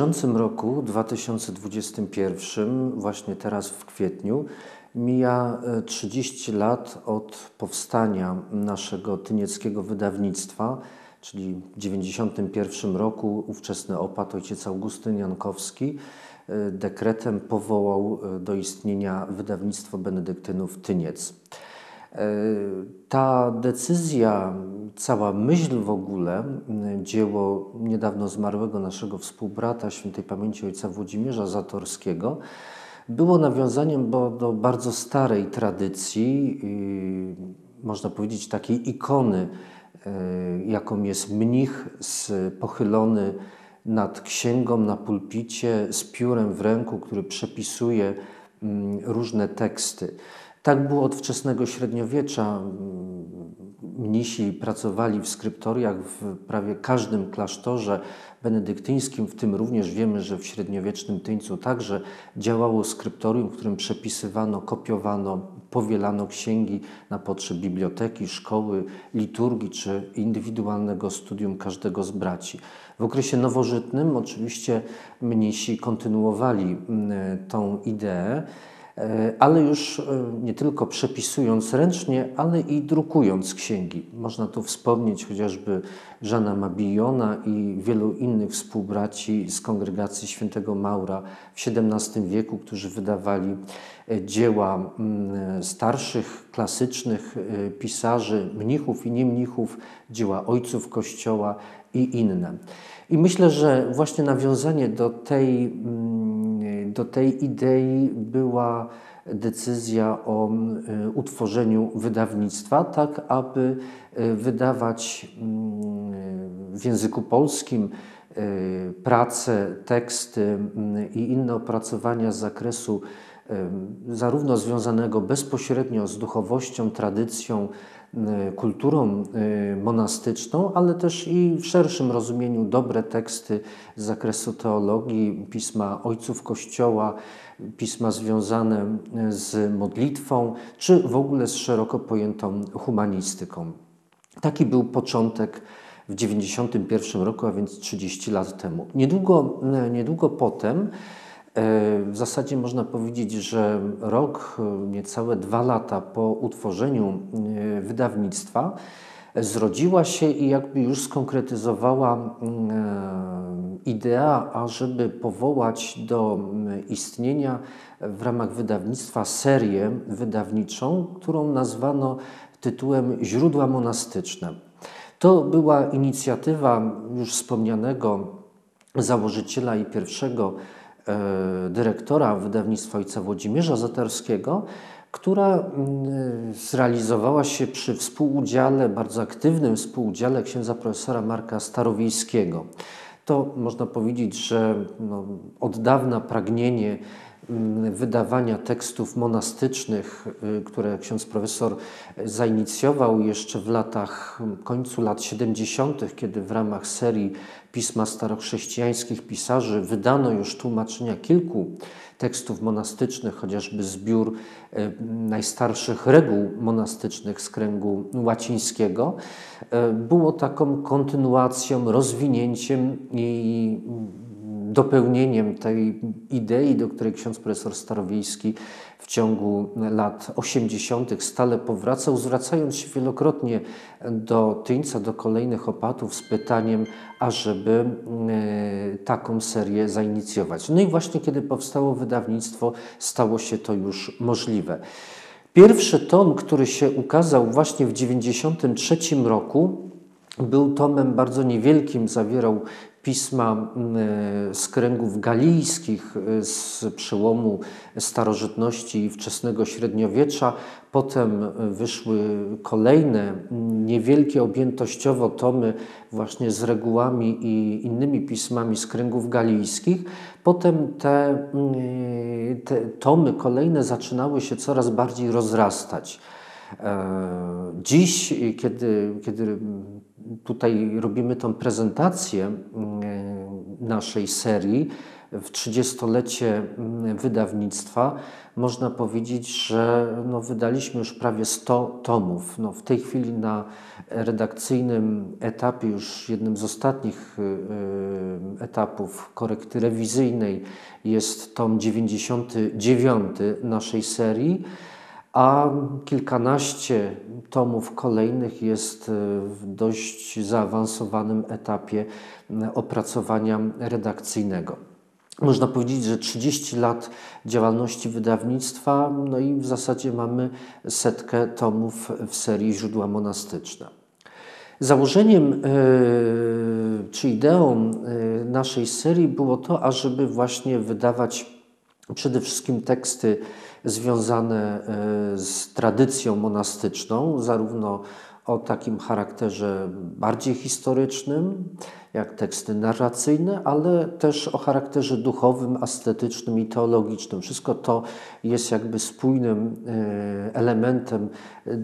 bieżącym roku, 2021, właśnie teraz w kwietniu, mija 30 lat od powstania naszego tynieckiego wydawnictwa, czyli w 1991 roku ówczesny opat ojciec Augustyn Jankowski dekretem powołał do istnienia wydawnictwo benedyktynów Tyniec. Ta decyzja, cała myśl w ogóle, dzieło niedawno zmarłego naszego współbrata, świętej pamięci ojca Włodzimierza Zatorskiego, było nawiązaniem do bardzo starej tradycji, można powiedzieć takiej ikony, jaką jest mnich pochylony nad księgą na pulpicie z piórem w ręku, który przepisuje różne teksty. Tak było od wczesnego średniowiecza. Mnisi pracowali w skryptoriach w prawie każdym klasztorze benedyktyńskim, w tym również wiemy, że w średniowiecznym Tyńcu także działało skryptorium, w którym przepisywano, kopiowano, powielano księgi na potrzeb biblioteki, szkoły, liturgii czy indywidualnego studium każdego z braci. W okresie nowożytnym oczywiście mnisi kontynuowali tą ideę. E, ale już e, nie tylko przepisując ręcznie, ale i drukując księgi. Można tu wspomnieć chociażby Żana Mabillona i wielu innych współbraci z kongregacji świętego Maura w XVII wieku, którzy wydawali e, dzieła starszych, klasycznych pisarzy, mnichów i niemnichów, dzieła ojców Kościoła i inne. I myślę, że właśnie nawiązanie do tej do tej idei była decyzja o y, utworzeniu wydawnictwa, tak aby y, wydawać mm, w języku polskim y, prace, teksty i inne opracowania z zakresu zarówno związanego bezpośrednio z duchowością, tradycją, kulturą y, monastyczną, ale też i w szerszym rozumieniu dobre teksty z zakresu teologii, pisma ojców Kościoła, pisma związane z modlitwą, czy w ogóle z szeroko pojętą humanistyką. Taki był początek w 1991 roku, a więc 30 lat temu. Niedługo, niedługo potem w zasadzie można powiedzieć, że rok, niecałe dwa lata po utworzeniu e, wydawnictwa zrodziła się i jakby już skonkretyzowała e, idea, ażeby powołać do istnienia w ramach wydawnictwa serię wydawniczą, którą nazwano tytułem Źródła monastyczne. To była inicjatywa już wspomnianego założyciela i pierwszego E, dyrektora wydawnictwa ojca Włodzimierza Zatarskiego, która mm, zrealizowała się przy współudziale, bardzo aktywnym współudziale księdza profesora Marka Starowiejskiego. To można powiedzieć, że no, od dawna pragnienie wydawania tekstów monastycznych, y, które ksiądz profesor zainicjował jeszcze w latach, końcu lat 70., kiedy w ramach serii Pisma Starochrześcijańskich Pisarzy wydano już tłumaczenia kilku tekstów monastycznych, chociażby zbiór y, najstarszych reguł monastycznych z kręgu łacińskiego, y, było taką kontynuacją, rozwinięciem i dopełnieniem tej idei, do której ksiądz profesor Starowiejski w ciągu lat 80. stale powracał, zwracając się wielokrotnie do Tyńca, do kolejnych opatów z pytaniem, ażeby e, taką serię zainicjować. No i właśnie kiedy powstało wydawnictwo, stało się to już możliwe. Pierwszy tom, który się ukazał właśnie w 1993 roku, był tomem bardzo niewielkim, zawierał pisma e, z kręgów galijskich e, z przełomu starożytności i wczesnego średniowiecza. Potem e, wyszły kolejne niewielkie objętościowo tomy właśnie z regułami i innymi pismami z kręgów galijskich. Potem te, te tomy kolejne zaczynały się coraz bardziej rozrastać. Dziś, kiedy, kiedy tutaj robimy tą prezentację mm, naszej serii, w 30-lecie mm, wydawnictwa, można powiedzieć, że no, wydaliśmy już prawie 100 tomów. No, w tej chwili na redakcyjnym etapie, już jednym z ostatnich y, y, etapów korekty rewizyjnej jest tom 99 naszej serii, a kilkanaście tomów kolejnych jest w dość zaawansowanym etapie opracowania redakcyjnego. Można powiedzieć, że 30 lat działalności wydawnictwa, no i w zasadzie mamy setkę tomów w serii Źródła Monastyczne. Założeniem e, czy ideą e, naszej serii było to, ażeby właśnie wydawać przede wszystkim teksty związane e, z tradycją monastyczną, zarówno o takim charakterze bardziej historycznym, jak teksty narracyjne, ale też o charakterze duchowym, estetycznym i teologicznym. Wszystko to jest jakby spójnym e, elementem e,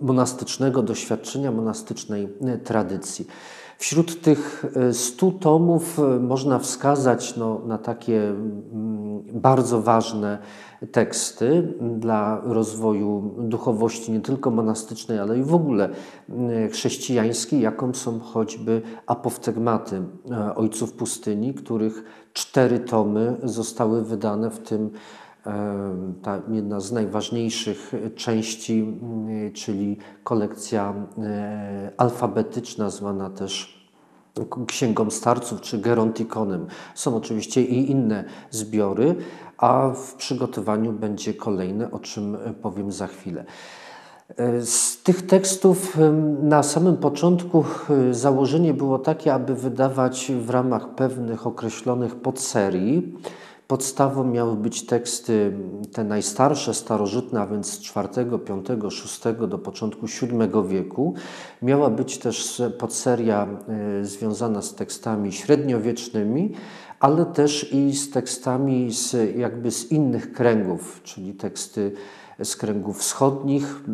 monastycznego doświadczenia, monastycznej tradycji. Wśród tych stu tomów można wskazać no, na takie mm, bardzo ważne teksty dla rozwoju duchowości nie tylko monastycznej, ale i w ogóle mm, chrześcijańskiej, jaką są choćby apoftegmaty e, ojców pustyni, których cztery tomy zostały wydane, w tym e, ta jedna z najważniejszych części, czyli kolekcja e, alfabetyczna, zwana też Księgą Starców czy Gerontikonem. Są oczywiście i inne zbiory, a w przygotowaniu będzie kolejne, o czym powiem za chwilę. Z tych tekstów na samym początku e, założenie było takie, aby wydawać w ramach pewnych określonych podserii. Podstawą miały być teksty te najstarsze, starożytne, a więc z IV, V, VI do początku VII wieku. Miała być też podseria związana z tekstami średniowiecznymi, ale też i z tekstami z, jakby z innych kręgów, czyli teksty z kręgów wschodnich,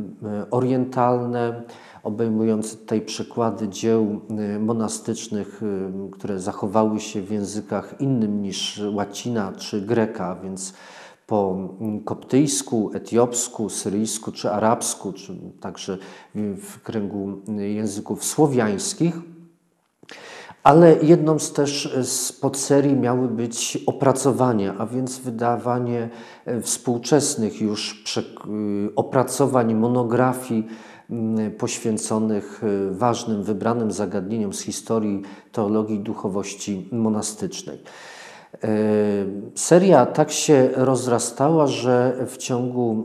orientalne, obejmujące tutaj przykłady dzieł monastycznych, które zachowały się w językach innym niż łacina czy greka, więc po koptyjsku, etiopsku, syryjsku czy arabsku, czy także w kręgu języków słowiańskich. Ale jedną z też z podserii miały być opracowania, a więc wydawanie e, współczesnych już e, opracowań, monografii poświęconych e, ważnym, wybranym zagadnieniom z historii teologii duchowości monastycznej. Seria tak się rozrastała, że w ciągu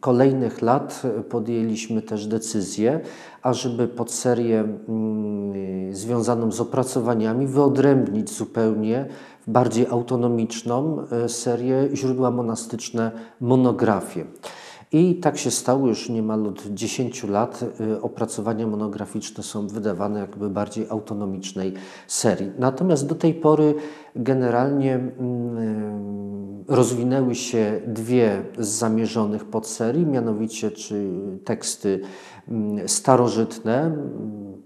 kolejnych lat podjęliśmy też decyzję, ażeby pod serię mm, związaną z opracowaniami wyodrębnić zupełnie w bardziej autonomiczną serię źródła monastyczne monografie. I tak się stało już niemal od 10 lat. E, opracowania monograficzne są wydawane jakby bardziej autonomicznej serii. Natomiast do tej pory generalnie mm, rozwinęły się dwie z zamierzonych podserii, mianowicie czy teksty Mm, starożytne, mm,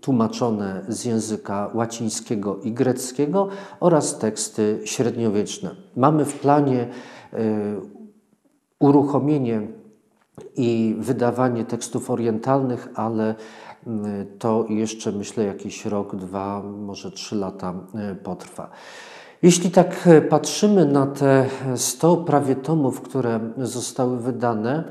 tłumaczone z języka łacińskiego i greckiego oraz teksty średniowieczne. Mamy w planie y, uruchomienie i wydawanie tekstów orientalnych, ale mm, to jeszcze myślę jakiś rok, dwa, może trzy lata y, potrwa. Jeśli tak y, patrzymy na te 100 prawie tomów, które zostały wydane,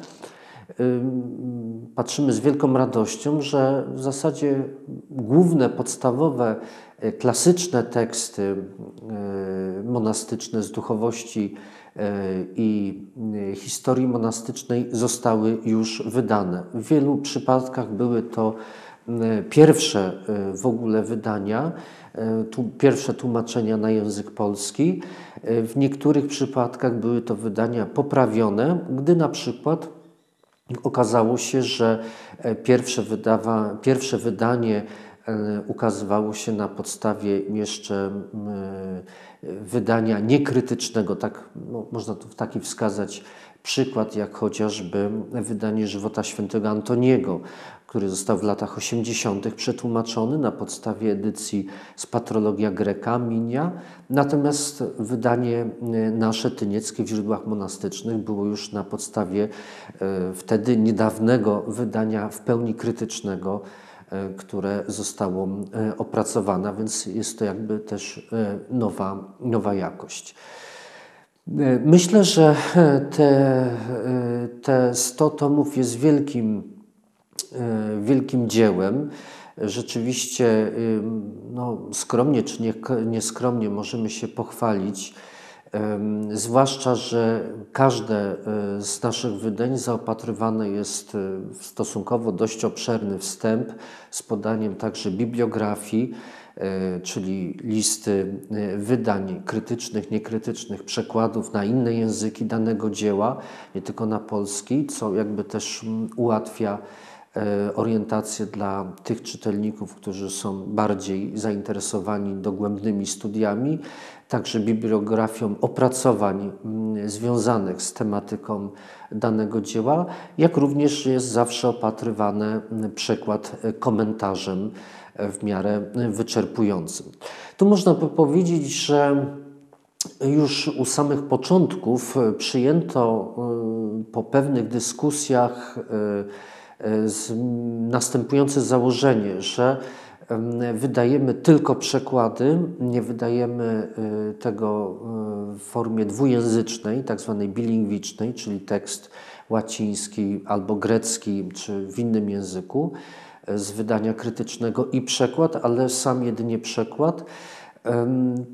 patrzymy z wielką radością, że w zasadzie główne, podstawowe, e, klasyczne teksty e, monastyczne z duchowości e, i historii monastycznej zostały już wydane. W wielu przypadkach były to pierwsze w ogóle wydania, pierwsze tłumaczenia na język polski. W niektórych przypadkach były to wydania poprawione, gdy na przykład Okazało się, że pierwsze, wydawa, pierwsze wydanie ukazywało się na podstawie jeszcze wydania niekrytycznego, tak no, można w taki wskazać przykład, jak chociażby wydanie żywota świętego Antoniego, który został w latach 80. przetłumaczony na podstawie edycji z Patrologia Greka Minia. Natomiast wydanie e, nasze tynieckie w źródłach monastycznych było już na podstawie e, wtedy niedawnego wydania w pełni krytycznego, e, które zostało opracowane, więc jest to jakby też nowa, nowa jakość. Myślę, że te, te 100 tomów jest wielkim E, wielkim dziełem. Rzeczywiście, no, skromnie czy nie, nieskromnie możemy się pochwalić, zwłaszcza, że każde e, z naszych wydań zaopatrywane jest e, w stosunkowo dość obszerny wstęp z podaniem także bibliografii, czyli listy wydań krytycznych, niekrytycznych, przekładów na inne języki danego dzieła, nie tylko na polski, co jakby też ułatwia E, orientację dla tych czytelników, którzy są bardziej zainteresowani dogłębnymi studiami, także bibliografią opracowań mm, związanych z tematyką danego dzieła, jak również jest zawsze opatrywany mm, przekład e, komentarzem e, w miarę wyczerpującym. Tu można by powiedzieć, że już u samych początków przyjęto po pewnych dyskusjach następujące założenie, że wydajemy tylko przekłady, nie wydajemy y, tego y, w formie dwujęzycznej, tak zwanej bilingwicznej, czyli tekst łaciński albo grecki, czy w innym języku y, z wydania krytycznego i przekład, ale sam jedynie przekład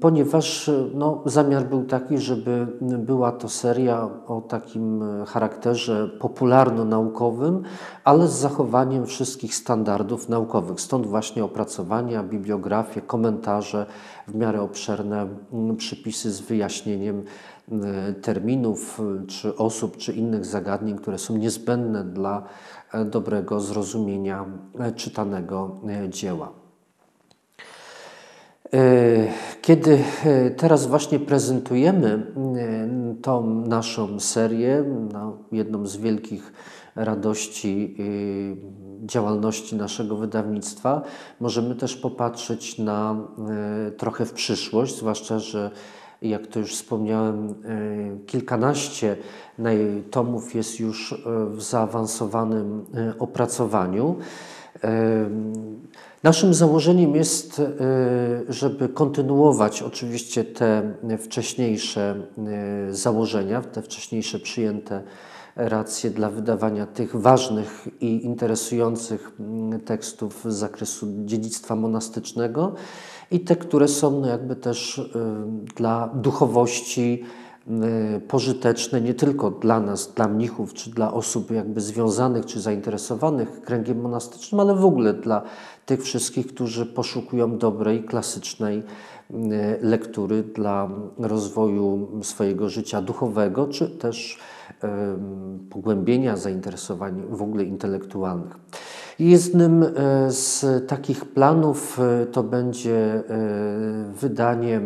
ponieważ no, zamiar był taki, żeby była to seria o takim charakterze popularno-naukowym, ale z zachowaniem wszystkich standardów naukowych. Stąd właśnie opracowania, bibliografie, komentarze, w miarę obszerne przypisy z wyjaśnieniem terminów, czy osób, czy innych zagadnień, które są niezbędne dla e, dobrego zrozumienia e, czytanego e, dzieła. E, kiedy e, teraz właśnie prezentujemy e, tą naszą serię, no, jedną z wielkich radości działalności naszego wydawnictwa, możemy też popatrzeć na trochę w przyszłość, zwłaszcza, że jak to już wspomniałem, kilkanaście tomów jest już w zaawansowanym opracowaniu. Naszym założeniem jest, y, żeby kontynuować oczywiście te wcześniejsze y, założenia, te wcześniejsze przyjęte racje dla wydawania tych ważnych i interesujących mm, tekstów z zakresu dziedzictwa monastycznego i te, które są no jakby też y, dla duchowości pożyteczne nie tylko dla nas, dla mnichów, czy dla osób jakby związanych, czy zainteresowanych kręgiem monastycznym, ale w ogóle dla tych wszystkich, którzy poszukują dobrej, klasycznej y, lektury dla rozwoju swojego życia duchowego, czy też pogłębienia zainteresowań w ogóle intelektualnych. Jednym y, z takich planów to będzie wydanie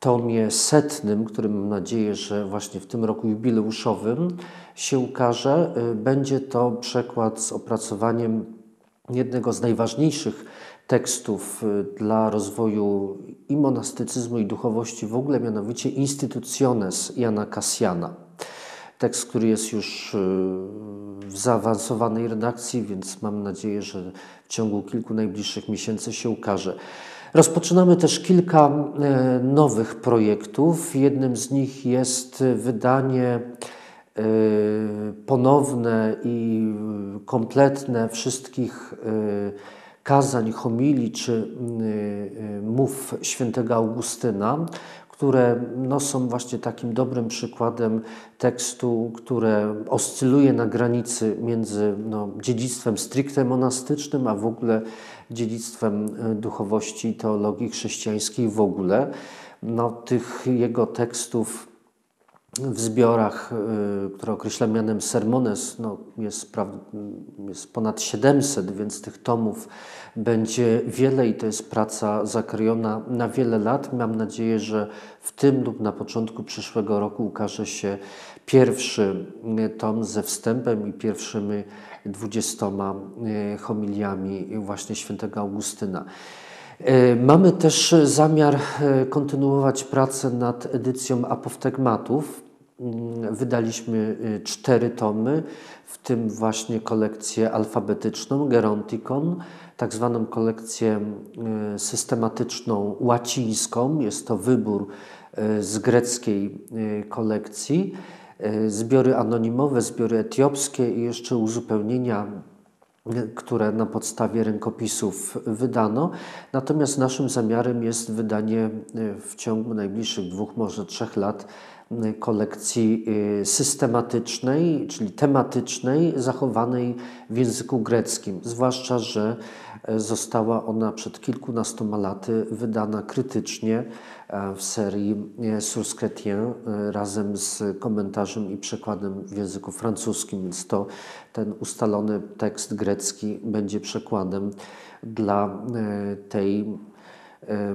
tomie setnym, który mam nadzieję, że właśnie w tym roku jubileuszowym się ukaże. Y, będzie to przekład z opracowaniem jednego z najważniejszych tekstów y, dla rozwoju i monastycyzmu, i duchowości w ogóle, mianowicie Institutiones Jana Kasjana. Tekst, który jest już y, w zaawansowanej redakcji, więc mam nadzieję, że w ciągu kilku najbliższych miesięcy się ukaże. Rozpoczynamy też kilka e, nowych projektów. Jednym z nich jest wydanie e, ponowne i kompletne wszystkich e, kazań, homilii czy mów świętego Augustyna, które no, są właśnie takim dobrym przykładem tekstu, które oscyluje na granicy między no, dziedzictwem stricte monastycznym, a w ogóle dziedzictwem e, duchowości i teologii chrześcijańskiej w ogóle. No, tych jego tekstów w zbiorach, y, które określam mianem Sermones, no jest, jest ponad 700, więc tych tomów będzie wiele i to jest praca zakrojona na wiele lat. Mam nadzieję, że w tym lub na początku przyszłego roku ukaże się pierwszy y, tom ze wstępem i pierwszymi dwudziestoma y, homiliami właśnie świętego Augustyna. Mamy też zamiar kontynuować pracę nad edycją apoftegmatów. Mm, wydaliśmy y, cztery tomy, w tym właśnie kolekcję alfabetyczną, Gerontikon, tak zwaną kolekcję y, systematyczną łacińską. Jest to wybór y, z greckiej kolekcji. Zbiory anonimowe, zbiory etiopskie i jeszcze uzupełnienia które na podstawie rękopisów wydano. Natomiast naszym zamiarem jest wydanie w ciągu najbliższych dwóch, może trzech lat kolekcji y, systematycznej, czyli tematycznej, zachowanej w języku greckim. Zwłaszcza, że e, została ona przed kilkunastoma laty wydana krytycznie e, w serii e, Source Chrétien razem z komentarzem i przekładem w języku francuskim, więc to ten ustalony tekst grecki będzie przekładem dla tej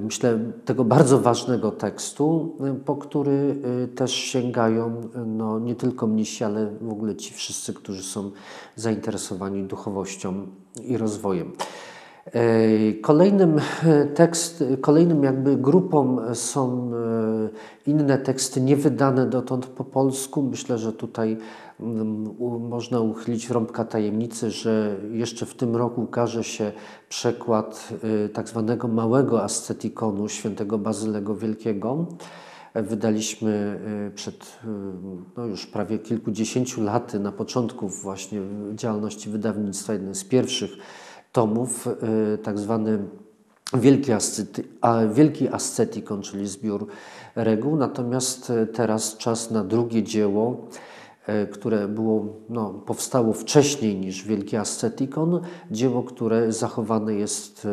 myślę, tego bardzo ważnego tekstu, e, po który e, też sięgają no, nie tylko mnisi, ale w ogóle ci wszyscy, którzy są zainteresowani duchowością i rozwojem. Kolejnym tekst, kolejnym jakby grupą są inne teksty niewydane dotąd po polsku. Myślę, że tutaj można uchylić rąbka tajemnicy, że jeszcze w tym roku ukaże się przekład y, tak zwanego małego ascetikonu świętego Bazylego Wielkiego. Wydaliśmy przed no już prawie kilkudziesięciu laty, na początku właśnie działalności wydawnictwa, jeden z pierwszych tomów, tak zwany Wielki, ascety, Wielki Ascetikon, czyli zbiór reguł. Natomiast teraz czas na drugie dzieło, E, które było, no, powstało wcześniej niż Wielki Ascetikon, dzieło, które zachowane jest,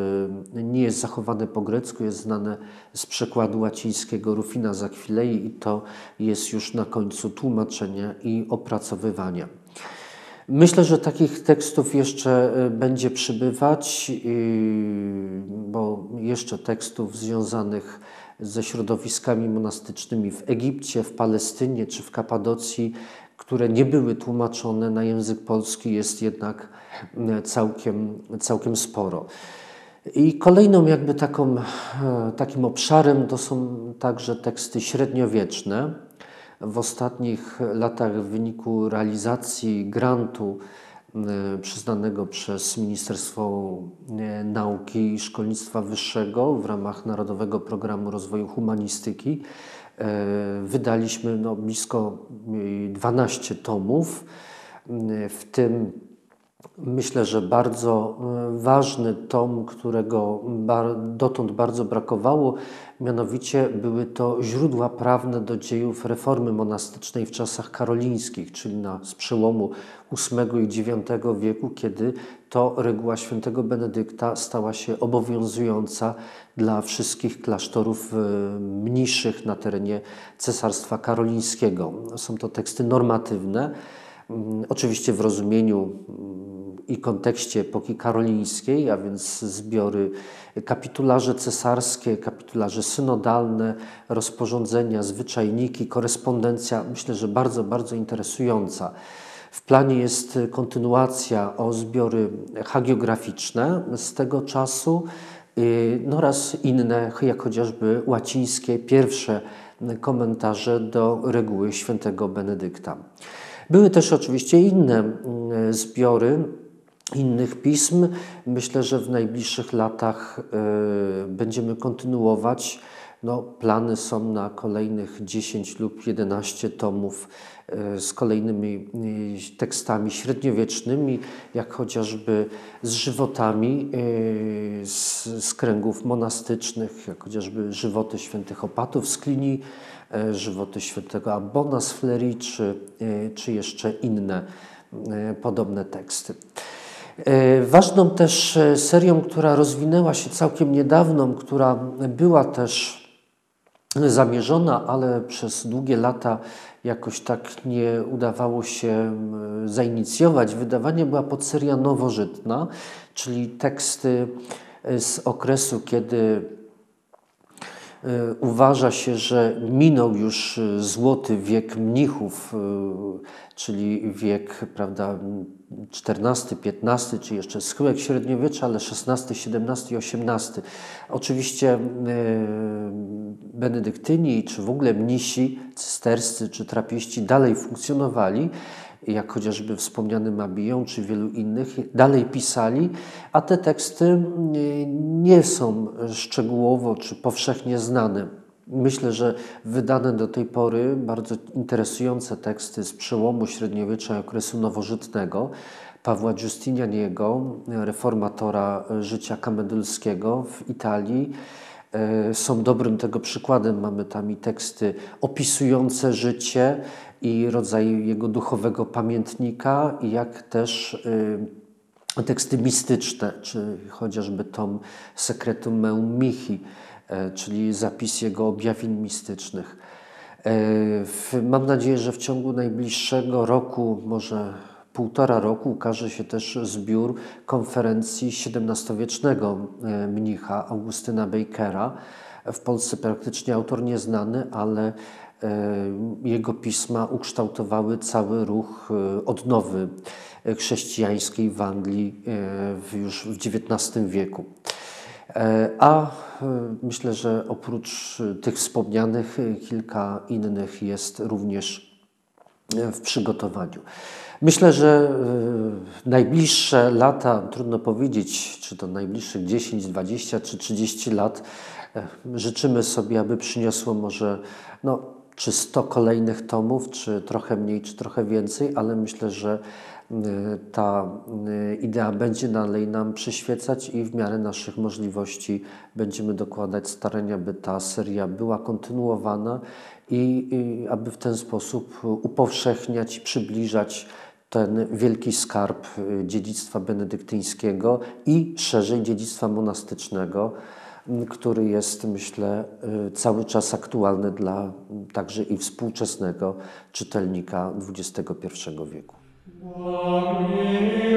nie jest zachowane po grecku, jest znane z przekładu łacińskiego Rufina Zakwilei i to jest już na końcu tłumaczenia i opracowywania. Myślę, że takich tekstów jeszcze e, będzie przybywać, bo jeszcze tekstów związanych ze środowiskami monastycznymi w Egipcie, w Palestynie czy w Kapadocji które nie były tłumaczone na język polski, jest jednak e, całkiem, całkiem sporo. I kolejną jakby taką, takim obszarem to są także teksty średniowieczne. W ostatnich latach w wyniku realizacji grantu e, przyznanego przez Ministerstwo Nauki i Szkolnictwa Wyższego w ramach Narodowego Programu Rozwoju Humanistyki E, wydaliśmy no, blisko 12 tomów, w tym myślę, że bardzo e, ważny tom, którego dotąd bardzo brakowało, mianowicie były to źródła prawne do dziejów reformy monastycznej w czasach karolińskich, czyli na, z przełomu VIII i IX wieku, kiedy to reguła świętego Benedykta stała się obowiązująca dla wszystkich klasztorów e, mniejszych na terenie Cesarstwa Karolińskiego. Są to teksty normatywne, oczywiście w rozumieniu mm, i kontekście epoki karolińskiej, a więc zbiory kapitularze cesarskie, kapitularze synodalne, rozporządzenia, zwyczajniki, korespondencja, myślę, że bardzo, bardzo interesująca. W planie jest kontynuacja o zbiory hagiograficzne z tego czasu y, no oraz inne, jak chociażby łacińskie, pierwsze komentarze do reguły świętego Benedykta. Były też oczywiście inne mm, zbiory innych pism. Myślę, że w najbliższych latach y, będziemy kontynuować. No, plany są na kolejnych 10 lub 11 tomów E, z kolejnymi e, tekstami średniowiecznymi, jak chociażby z żywotami e, z, z kręgów monastycznych, jak chociażby żywoty świętych opatów z Klini, żywoty świętego Abbona z Flery, czy, czy jeszcze inne podobne teksty. Ważną też serią, która rozwinęła się całkiem niedawno, która była też zamierzona, ale przez długie lata jakoś tak nie udawało się zainicjować. Wydawanie była podseria nowożytna, czyli teksty z okresu, kiedy E, uważa się, że minął już e, złoty wiek mnichów, e, czyli wiek prawda, XIV, XV, czy jeszcze schyłek średniowiecza, ale XVI, XVII i XVIII. Oczywiście benedyktyni, czy w ogóle mnisi, cysterscy czy trapiści dalej funkcjonowali, jak chociażby wspomniany Mabillon czy wielu innych, dalej pisali, a te teksty mm, nie są szczegółowo czy powszechnie znane. Myślę, że wydane do tej pory bardzo interesujące teksty z przełomu średniowiecza i okresu nowożytnego Pawła Giustinianiego, reformatora życia kamedylskiego w Italii, są dobrym tego przykładem. Mamy tam i teksty opisujące życie i rodzaj jego duchowego pamiętnika, jak też y, teksty mistyczne, czy chociażby tom Secretum Meum Michi, e, czyli zapis jego objawień mistycznych. E, mam nadzieję, że w ciągu najbliższego roku, może półtora roku, ukaże się też zbiór konferencji XVII-wiecznego e, mnicha Augustyna Bakera. W Polsce praktycznie autor nieznany, ale E, jego pisma ukształtowały cały ruch e, odnowy chrześcijańskiej w Anglii już w XIX wieku. A myślę, że oprócz tych wspomnianych kilka innych jest również w przygotowaniu. Myślę, że najbliższe lata, trudno powiedzieć, czy to najbliższych 10, 20 czy 30 lat, życzymy sobie, aby przyniosło może no, czy 100 kolejnych tomów, czy trochę mniej, czy trochę więcej, ale myślę, że ta y, idea będzie dalej nam przyświecać i w miarę naszych możliwości będziemy dokładać starania, by ta seria była kontynuowana i, i aby w ten sposób upowszechniać i przybliżać ten wielki skarb y, dziedzictwa benedyktyńskiego i szerzej dziedzictwa monastycznego który jest, myślę, y, cały czas aktualny dla także i współczesnego czytelnika XXI wieku. Domine,